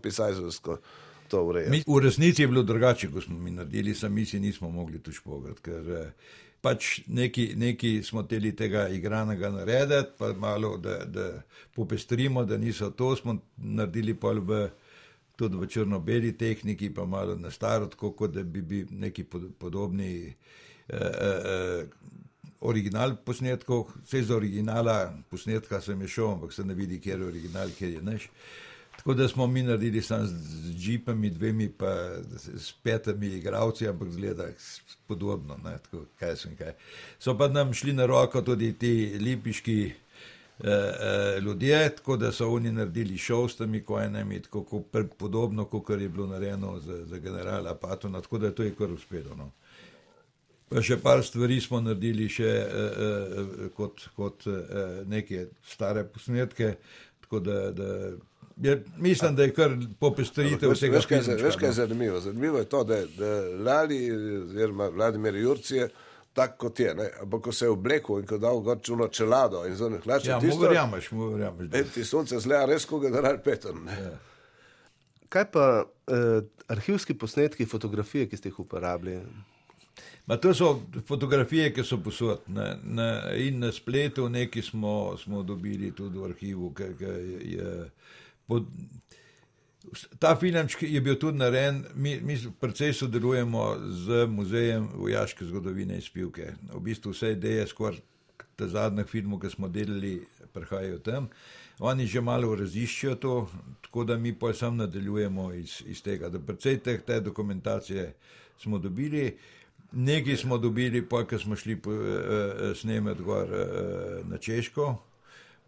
S4: to urejati.
S3: V resnici je bilo drugače, ko smo mi naredili, sami si nismo mogli tu špogati, ker pač neki, neki smo teli tega igranega narediti, pa malo, da, da popestrimo, da niso to, smo naredili pa v, tudi v črno-beli tehniki, pa malo na staro, tako kot da bi bili neki podobni. Eh, eh, Original posnetkov, vse za originala posnetka sem je šel, ampak se ne vidi, kje je original, kje je neš. Tako da smo mi naredili samo z džipami, dvemi pa s petimi igravci, ampak zgleda podobno. Ne, tako, kaj kaj. So pa nam šli na roko tudi ti lipiški eh, eh, ljudje, tako da so oni naredili šov s temi kojenami, tako ko, podobno, kot je bilo narejeno za, za generala Patona, tako da to je kar uspelo. No. Pa še par stvari smo naredili še eh, eh, kot, kot eh, neke stare posnetke, tako da, da Je, mislim, da je kar popestritev vsega.
S4: Veš, kaj, veš, kaj je no. zanimivo? Zanimivo je to, da je Lali, oziroma Vladimir Jurci, tako kot je. Ne? Ampak ko se je oblekel in ko je dal gorčuno čelado in zunaj hlače,
S3: ja, tisto, verjameš, mu verjameš.
S4: En ti sonce zlea res, ko ga general Petr. Ja.
S2: Kaj pa eh, arhivski posnetki, fotografije, ki ste jih uporabljali?
S3: Ma to so fotografije, ki so posod na, na, in na spletu, nekaj smo, smo dobili tudi v arhivu, ki je pod, ta film je bil tudi narejen, mi, mi precej sodelujemo z muzejem vojaške zgodovine in spivke. V bistvu vse ideje skoraj zadnjih filmov, ki smo delali, prihajajo tam. Oni že malo raziščajo to, tako da mi pa sam nadaljujemo iz, iz tega. Da predvsej te, te dokumentacije smo dobili, nekaj smo dobili, pa ko smo šli po, uh, snemati gor uh, na Češko,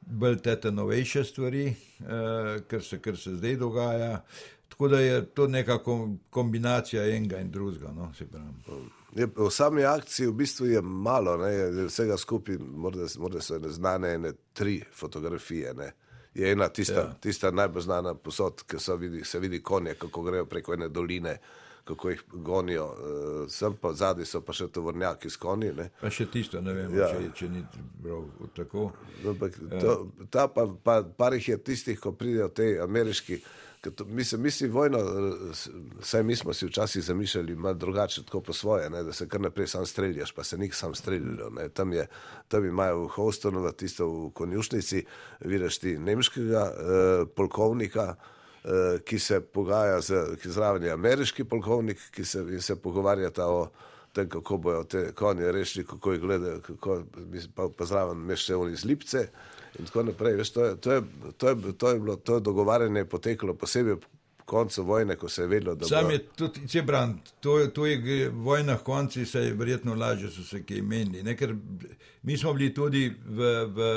S3: bolj te novejše stvari, uh, kar, se, kar se zdaj dogaja. Tako da je to neka kombinacija enega in drugega. No,
S4: je, v sami akciji v bistvu je malo, ne, vsega skupaj, morda, morda so znane ene tri fotografije. Ne. Je ena tista, ja. tista najbolj znana posod, ki vidi, se vidi konje, kako grejo preko ene doline kako jih gonijo, uh, sem pa zadnji, so pa še tovornjaki s konji. Ne.
S3: Pa še tisto, ne vem, ja. če, če ni prav tako.
S4: Ampak, ja. to, ta pa, pa par jih je tistih, ko pridejo te ameriški. To, mislim, misli vojno, vsaj mi smo si včasih zamišljali malo drugače, tako po svoje, ne, da se kar naprej sam streljaš, pa se nik sam streljalo. Tam, je, tam imajo v Houstonu, tisto v konjušnici, vidiš ti nemškega eh, polkovnika, Eh, ki se pogaja z, zraven je ameriški polkovnik, ki se, se pogovarjata o tem, kako bojo te konje rešili, kako jih gledajo, kako pa, pa zraven mešče oni z lipce in tako naprej. Veš, to, je, to, je, to, je, to je bilo, to je dogovarjanje poteklo posebej koncu vojne, ko se je vedelo, da
S3: bo. Sam je tudi, če brand, to, to je vojna konci, se je verjetno lažje so se kaj menili. Mi smo bili tudi v, v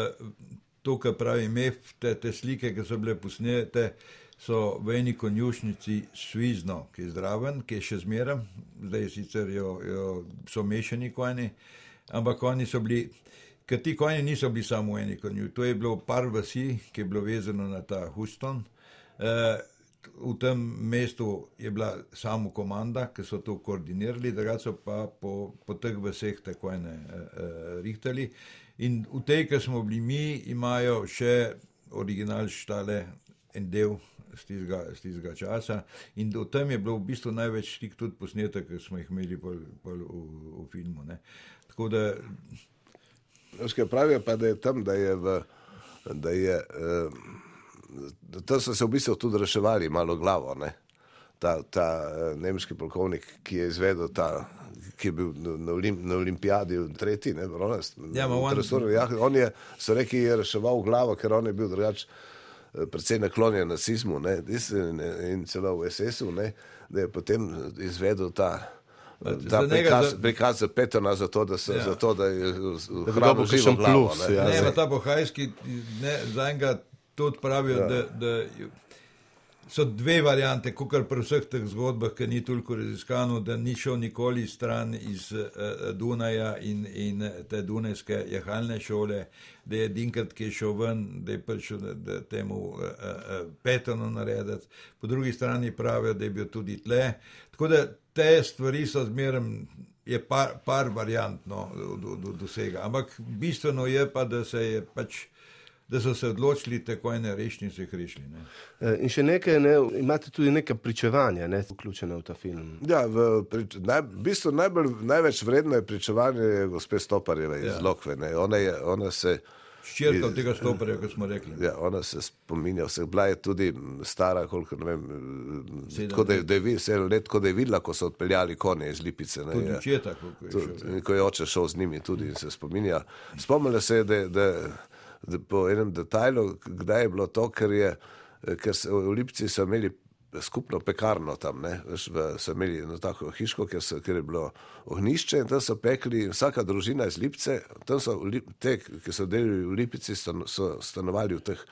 S3: to, kar pravi MEF, te, te slike, ki so bile posnete so v eni konjušnici svizno, ki je zdraven, ki je še zmeraj, zdaj sicer jo, jo so mešani konji, ampak oni so bili, ker ti konji niso bili samo v eni konju, to je bilo par vasi, ki je bilo vezano na ta Houston. E, v tem mestu je bila samo komanda, ki so to koordinirali, drugače so pa po, po teh vseh te konje e, e, rihtali. In v tej, ki smo bili mi, imajo še original štale en del z tistega časa. In v tem je bilo v bistvu največ stik tudi posnetek, ki smo jih imeli pol, pol v, v filmu. Ne. Tako da.
S4: Nekaj pravijo pa, da je tam, da je v. Da je, eh, tam so se v bistvu tudi reševali malo glavo. Ne. Ta, ta eh, nemški polkovnik, ki je izvedel ta. Ki je bil na, Olimp na olimpijadi, tretji, ne,
S3: ja, on,
S4: ja, on je, so rekli, je reševal glavo, ker on je bil drugačen predvsem naklonjen nacizmu ne, in celo v SS-u, da je potem izvedel ta. Ta prikaz, za... prikaz za Petrona, za to, da, se, ja. za to, da je hrano živo glavo. Plus,
S3: ne, ja, ne, ta bohajski, za enega tudi pravijo, ja. da, da so dve variante, kot pri vseh teh zgodbah, ki ni toliko raziskano, da ni šel nikoli stran iz uh, Dunaja in, in te dunajske jahalne šole, da je Dinkrat, ki je šel ven, da je prišel da, da temu uh, uh, petonu narediti, po drugi strani pravijo, da je bil tudi tle. Tako da te stvari so zmerem. Je par, par variantno do, do, do vsega, ampak bistveno je pa, da se je pač da so se odločili tako ene rešiti in se jih rešili. Ne.
S2: E, in še nekaj, ne, imate tudi nekaj pričevanja, ne, vključene v ta film.
S4: Ja, v, prič, naj, v bistvu najbolj, največ vredno je pričevanje gospe Stoparjeve iz ja. Lokve. Ona, je, ona se.
S3: Ščirka tega stoparja, kot smo rekli.
S4: Ja, ona se spominja, vse bila je tudi stara, koliko ne vem, tako da, da je videla, let, ko je videla, ko so odpeljali konje iz Lipice. Ne,
S3: tudi ja. četa,
S4: ko, je šel, ko je oče šel z njimi tudi in se spominja. Spomnila se je, da, da po enem detajlu, kdaj je bilo to, ker, je, ker so v Lipci so imeli skupno pekarno tam, ne, veš, so imeli eno tako hiško, ker, so, ker je bilo ohnišče in tam so pekli vsaka družina iz Lipce, tam so te, ki so delili v Lipici, so, so stanovali v teh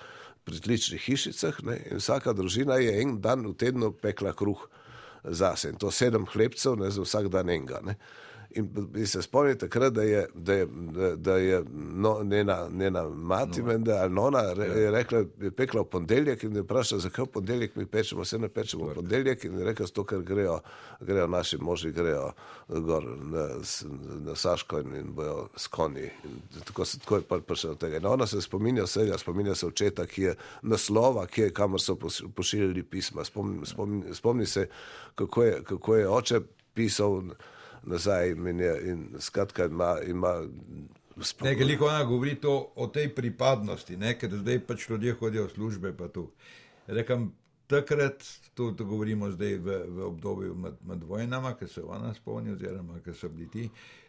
S4: pritličnih hišicah ne, in vsaka družina je en dan v tednu pekla kruh zase in to sedem hlebcev, ne, za vsak dan enega. Ne. In, in se spomnite takrat, da je, da je, da je no, njena, njena mati, menda, ali nona, re, ja. je rekla, je pekla v ponedeljek in je vprašala, zakaj v ponedeljek mi pečemo, vse ne pečemo v ponedeljek in je rekla, to, ker grejo, grejo naši moži, grejo gor na, na Saško in, in bojo s konji. Tako, tako je prišel do tega. In ona se spominja vsega, spominja se očeta, ki je naslova, ki je, kamor so pošiljali pisma. Spomni, spomni, spomni se, kako je, kako je oče pisal nazaj in, je, in skratka ima. ima
S3: Nekaj liko ona govori to, o tej pripadnosti, ne, ker zdaj pač ljudje hodijo v službe. Rekam, takrat, to, to govorimo zdaj v, v obdobju med, med vojnama, ki se ona spomni, oziroma ki so bili ti.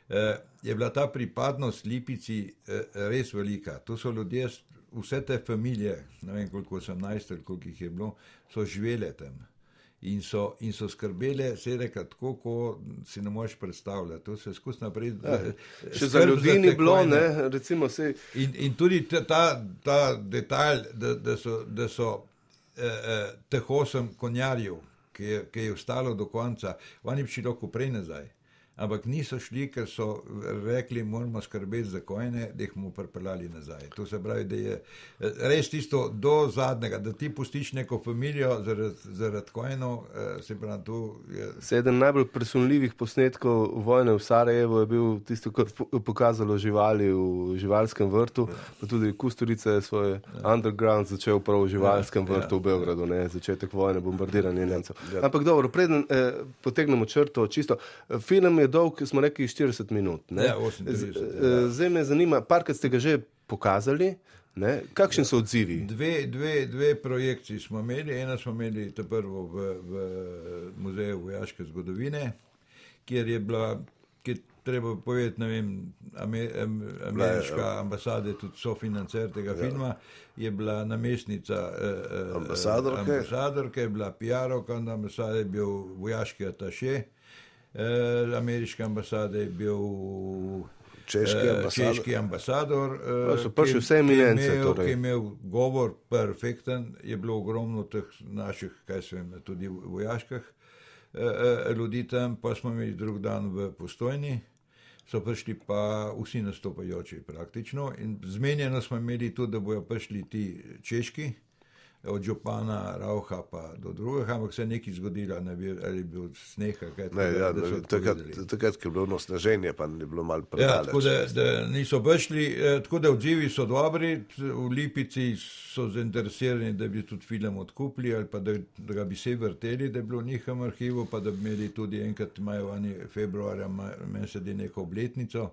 S3: eh, je bila ta pripadnost Lipici eh, res velika. To so ljudje, vse te familije, ne vem koliko sem najstar, koliko jih je bilo, so živele tam. In so, in so skrbele, se reka, tako, kot si ne moreš predstavljati. To se skozi naprej. Ja,
S2: še za ljudi ni bilo, ne, recimo se.
S3: In, in tudi ta, ta detalj, da, da so, da so eh, eh, teh osem konjarjev, ki je, ki je ostalo do konca, oni bi šli lahko prej nazaj ampak niso šli, ker so rekli, moramo skrbeti za kojne, da jih bomo pripeljali nazaj. To se pravi, da je eh, res tisto do zadnjega, da ti pustiš neko familijo zaradi zarad kojno. Eh, se pravi, tu je.
S2: Sedem najbolj presunljivih posnetkov vojne v Sarajevo je bil tisto, kar je pokazalo živali v živalskem vrtu, pa tudi Kusturica je svoj ja. underground začel prav v živalskem ja, vrtu ja, v Beogradu, ne, začetek vojne, bombardiranje Nemcev. Ja. Ampak dobro, preden eh, potegnemo črto, čisto, eh, film je dolg, smo rekli 40 minut.
S3: Ja, 38,
S2: ja. Zdaj me zanima, parkrat ste ga že pokazali. Ne? Kakšni so odzivi?
S3: Dve, dve, dve projekcije smo imeli. Eno smo imeli prvo v, v Muzeju vojaške zgodovine, kjer je bila, kjer treba povedati, ne vem, ameriška ambasada je tudi sofinancer tega ja. filma, je bila namestnica eh,
S4: eh ambasadorke.
S3: ambasadorke, je bila PR-ovka na ambasadi, je bil vojaški ataše eh, ameriške ambasade je bil
S4: češki eh, ambasador.
S3: Češki ambasador
S2: eh, so prišli vse eminence.
S3: Torej. Ki je imel govor perfekten, je bilo ogromno teh naših, kaj se vem, tudi vojaških eh, ljudi tam, pa smo imeli drug dan v postojni. So prišli pa vsi nastopajoči praktično in zmenjeno smo imeli tudi, da bojo prišli ti češki, od župana Rauha pa do drugega, ampak se je nekaj zgodilo, ne bi, ali bil sneh.
S4: Ja, takrat, ko je bilo snaženje, pa ni bilo malo predaleč.
S3: Ja, tako da, da niso prišli, eh, tako da odzivi so dobri, v Lipici so zainteresirani, da bi tudi film odkupili ali pa da, da ga bi se vrteli, da bi bilo v njihovem arhivu, pa da bi imeli tudi enkrat, imajo oni februarja, meni se di neko obletnico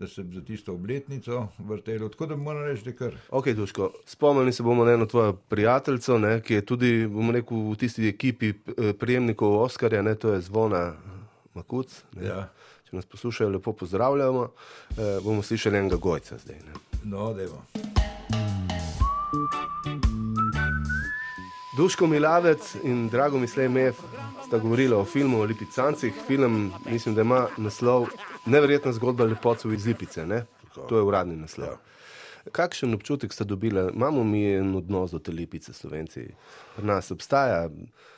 S3: da se za tisto obletnico vrtelo. Tako da moram reči, da kar.
S2: Ok, Duško, spomnili se bomo na eno tvojo prijateljico, ne, ki je tudi rekel, v tisti ekipi eh, prijemnikov Oskarja, ne, to je zvona Makuc.
S3: Ja.
S2: Če nas poslušajo, lepo pozdravljamo. E, bomo slišali enega gojca zdaj. Ne.
S3: No, dajmo.
S2: Duško Milavec in Drago Mislej Mev sta govorila o filmu o Lipicancih. Film, mislim, da ima naslov Neverjetna zgodba lepotov iz Lipice. Ne? To je uradni naslov. Ja. Kakšen občutek ste dobili? Imamo mi en odnos do te lipice, slovenci, pri nas obstaja.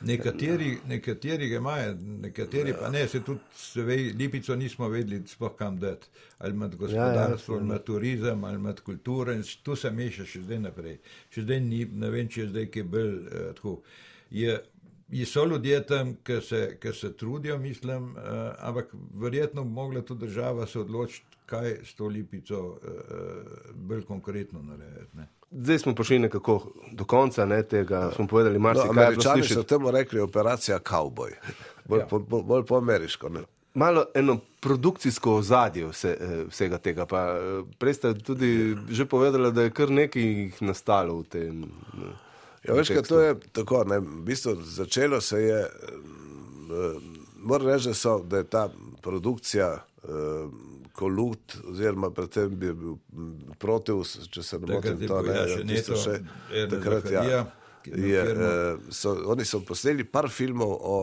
S3: Nekateri, nekateri ga imajo, nekateri ja. pa ne, se tudi sve, lipico nismo vedeli, spoh kam dati. Ali med gospodarstvo, ja, ja. ali med turizem, ali med kulturo in tu se meša še zdaj naprej. Še zdaj ni, ne vem, če je zdaj kaj bolj eh, tako. Je so ljudje tam, ki se, se trudijo, mislim, uh, ampak verjetno bi mogla tudi država se odločiti, kaj s to lipico uh, bolj konkretno narediti. Ne.
S2: Zdaj smo prišli nekako do konca ne, tega, ja. smo povedali, marsikaj. No,
S4: američani so temu rekli operacija Cowboy, bolj, ja. bolj, bolj, bolj po ameriško. Ne.
S2: Malo eno produkcijsko ozadje vse, vsega tega. Pa, prej ste tudi že povedali, da je kar nekaj nastalo v tem. Ne.
S4: Ja, veš, to je tako. Ne, v bistvu začelo se je, uh, moram reči, da, so, da je ta produkcija. Uh, Kolut, oziroma predtem bi bil Proteus, če se ne motim,
S3: to ne ja,
S4: je bilo še takrat. Ja, je, so, oni so posneli par filmov o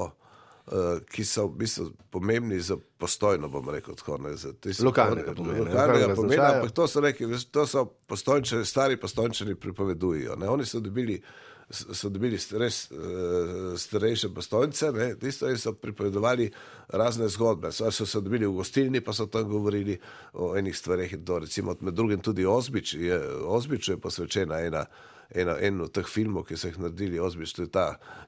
S4: ki so v bistvu pomembni za postojno, bom rekel, tako ne za
S2: tisto. Lokalnega pomena.
S4: Lokalnega pomena, ampak to so neki, to so postojnčani, stari postojnčani pripovedujejo. Ne? Oni so dobili so dobili res uh, starejše postojnice, tisto in so pripovedovali razne zgodbe. So, so se dobili v gostilni, pa so tam govorili o enih stvareh to, recimo, med drugim tudi Ozbič, je, Ozbiču je posvečena ena eno, en od teh filmov, ki so jih naredili, ozbiš, to je ta,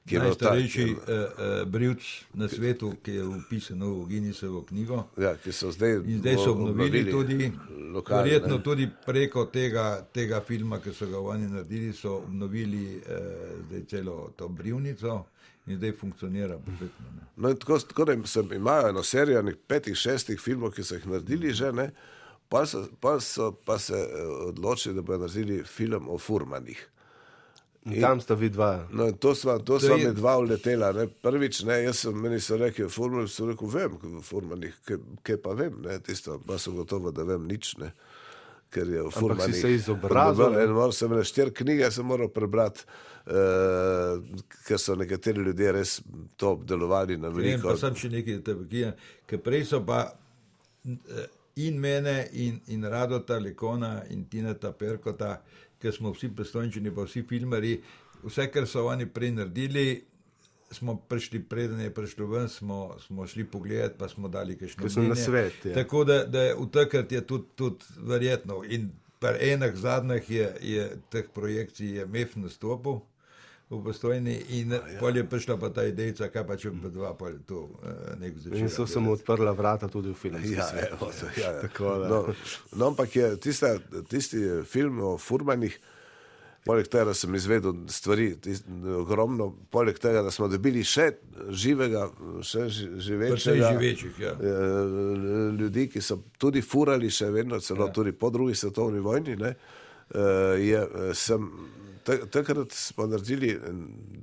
S3: ki je najstarejši uh, uh, brivč na svetu, ki je upisan v Guinnessovo knjigo.
S4: Ja, ki so zdaj,
S3: in zdaj so obnovili, obnovili tudi, lokalne, verjetno ne. tudi preko tega, tega filma, ki so ga oni naredili, so obnovili uh, celo to brivnico. In zdaj funkcionira perfektno.
S4: No, tako, tako da imajo eno serijo petih, šestih filmov, ki so jih naredili že, ne, pa, so, pa so pa se odločili, da bodo naredili film o furmanih.
S2: In tam sta vidva.
S4: No, to sva, to sva je... mi dva uletela. Ne. Prvič, ne, jaz sem, meni so rekli, furman, so rekel, vem, furmanih, kaj pa vem, ne, tisto, pa sem gotovo, da vem nič, ne. Ker je v.
S2: Si se izobrazil.
S4: En moral sem le štir knjige, sem moral prebrati, uh, ker so nekateri ljudje res to obdelovali na veliko.
S3: Ne, pa sem še nekaj tebogije, ker prej so pa eh, in mene in, in Radota Lekona in Tineta Perkota, ker smo vsi pristojni, pa vsi filmari, vse, kar so oni prej naredili. Smo prišli, preden je prišlo ven, smo, smo šli pogledat, pa smo dali kaj še
S2: na svet. Ja.
S3: Tako da, da v takrat je tudi, tudi verjetno. In pri enih zadnjih je, je teh projekcij je MEF nastopil v postojni in ja. pol je prišla pa ta ideja, kaj pa če bi dva pol to uh, nek začel.
S2: In so se mu odprla vrata tudi v filmu.
S4: Ja, evo, ja, ja. no, no, ampak je tista, tisti film o furmanih. Poleg tega, da sem izvedel stvari, ogromno, poleg tega, da smo dobili še živega, še živečega,
S3: živečih, ja.
S4: Eh, ljudi, ki so tudi furali, še vedno, celo ja. tudi po drugi svetovni vojni, ne, eh, je, sem takrat smo naredili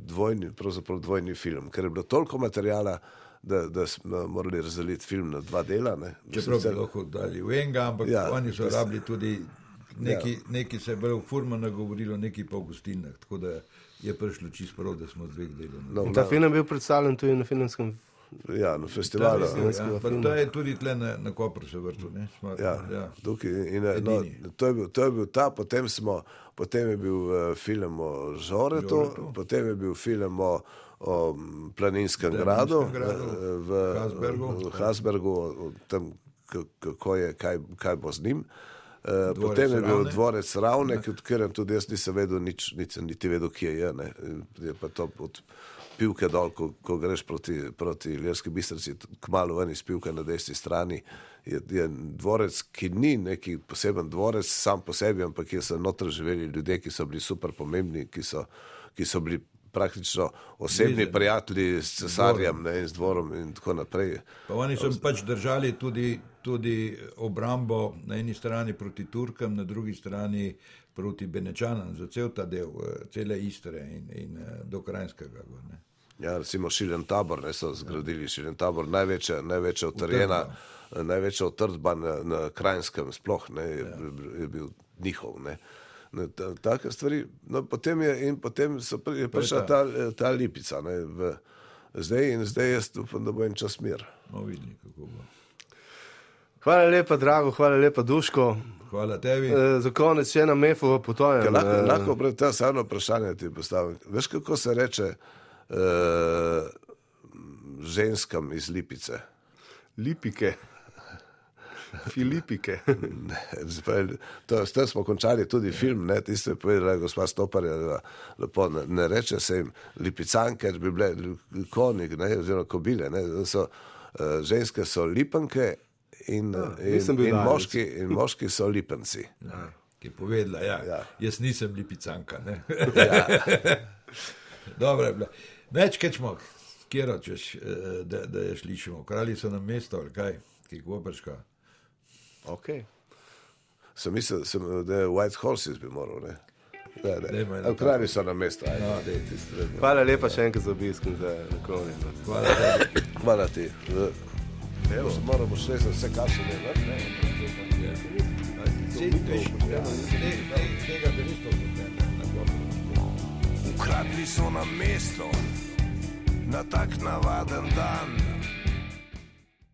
S4: dvojni, dvojni film, ker je bilo toliko materijala, da, da smo morali razdeliti film na dva dela.
S3: Čeprav bi lahko dali v enega, ampak ja, oni so rabili tudi neki, ja. neki se je v Furmanu govorilo, neki pa v gostinah. Tako da je prišlo čisto prav, da smo dveh delali.
S2: No, ta film je bil predstavljen tudi na filmskem
S4: Ja, na festivalu.
S3: Ja, to je tudi tle na, na Kopru se vrtu.
S4: Ja, ja. Tukaj, in, no, to, je bil, to je bil ta, potem, smo, potem je bil uh, film o Žoretu, Žoretu, potem je bil film o, o Planinskem gradu, gradu uh, v Hasbergu, v Hasbergu o tem, kako je, kaj, kaj bo z njim. Uh, potem je bil ravne. dvorec Ravne, ki odkrijem tudi jaz nisem vedel, nič, nič, niti vedel, kje je. Ne. Je pa to od, pivke dol, ko, ko greš proti, proti Ljerski bistrici, kmalo ven iz pivke na desni strani. Je, je dvorec, ki ni neki poseben dvorec sam po sebi, ampak kjer so notr živeli ljudje, ki so bili super pomembni, ki so, ki so bili praktično osebni Bliže. prijatelji s cesarjem ne, in z dvorom in tako naprej.
S3: Pa oni so pač držali tudi, tudi obrambo na eni strani proti Turkam, na drugi strani proti Benečanom, za cel ta del, eh, cele Istre in, in eh, do Krajinskega. Ne.
S4: Ja, recimo Šilen tabor, ne so zgradili Šilen tabor, največja, največja utrjena, največja utrdba na, na Krajinskem sploh, ne, je, ja. je bil njihov. Ne. Ne, ta, take stvari, no, potem je, in potem so, je prišla ta, ta lipica, ne, v, zdaj in zdaj jaz upam, da bo en čas mir.
S3: No, vidni, kako bo.
S2: Hvala lepa, drago, hvala lepa, Duško.
S3: Hvala tebi.
S2: E, za konec še ena mefova potoja.
S4: Lahko, e, lahko pred tem samo vprašanje ti postavim. Veš, kako se reče, ženskam iz Lipice.
S2: Lipike. Filipike.
S4: to, s tem smo končali tudi film, ne, tiste povedala gospa Stoparja, lepo ne, ne reče se jim lipicanke, ker bi bile konik, ne, oziroma kobile, ne, so, uh, ženske so lipanke in, ja, in, in, moški, in moški so lipenci.
S3: Ja, ki je povedala, ja, ja. jaz nisem lipicanka. ja. Dobro je bilo. Več kot smo, kjer hočeš, eh, da, da je slišimo. Kralji so na mestu, ali kaj, ki je obrška.
S2: Ok.
S4: Sem mislil, sem, da je White Horses bi moral. Ne? Da, da. Kralji so na mestu. No,
S2: Hvala lepa še enkrat za obisk in za naklonjenost.
S3: Hvala,
S4: Hvala ti. Evo, moramo še za vse kaše ne, ne? ne? Ukradli so na mesto na tak navaden dan.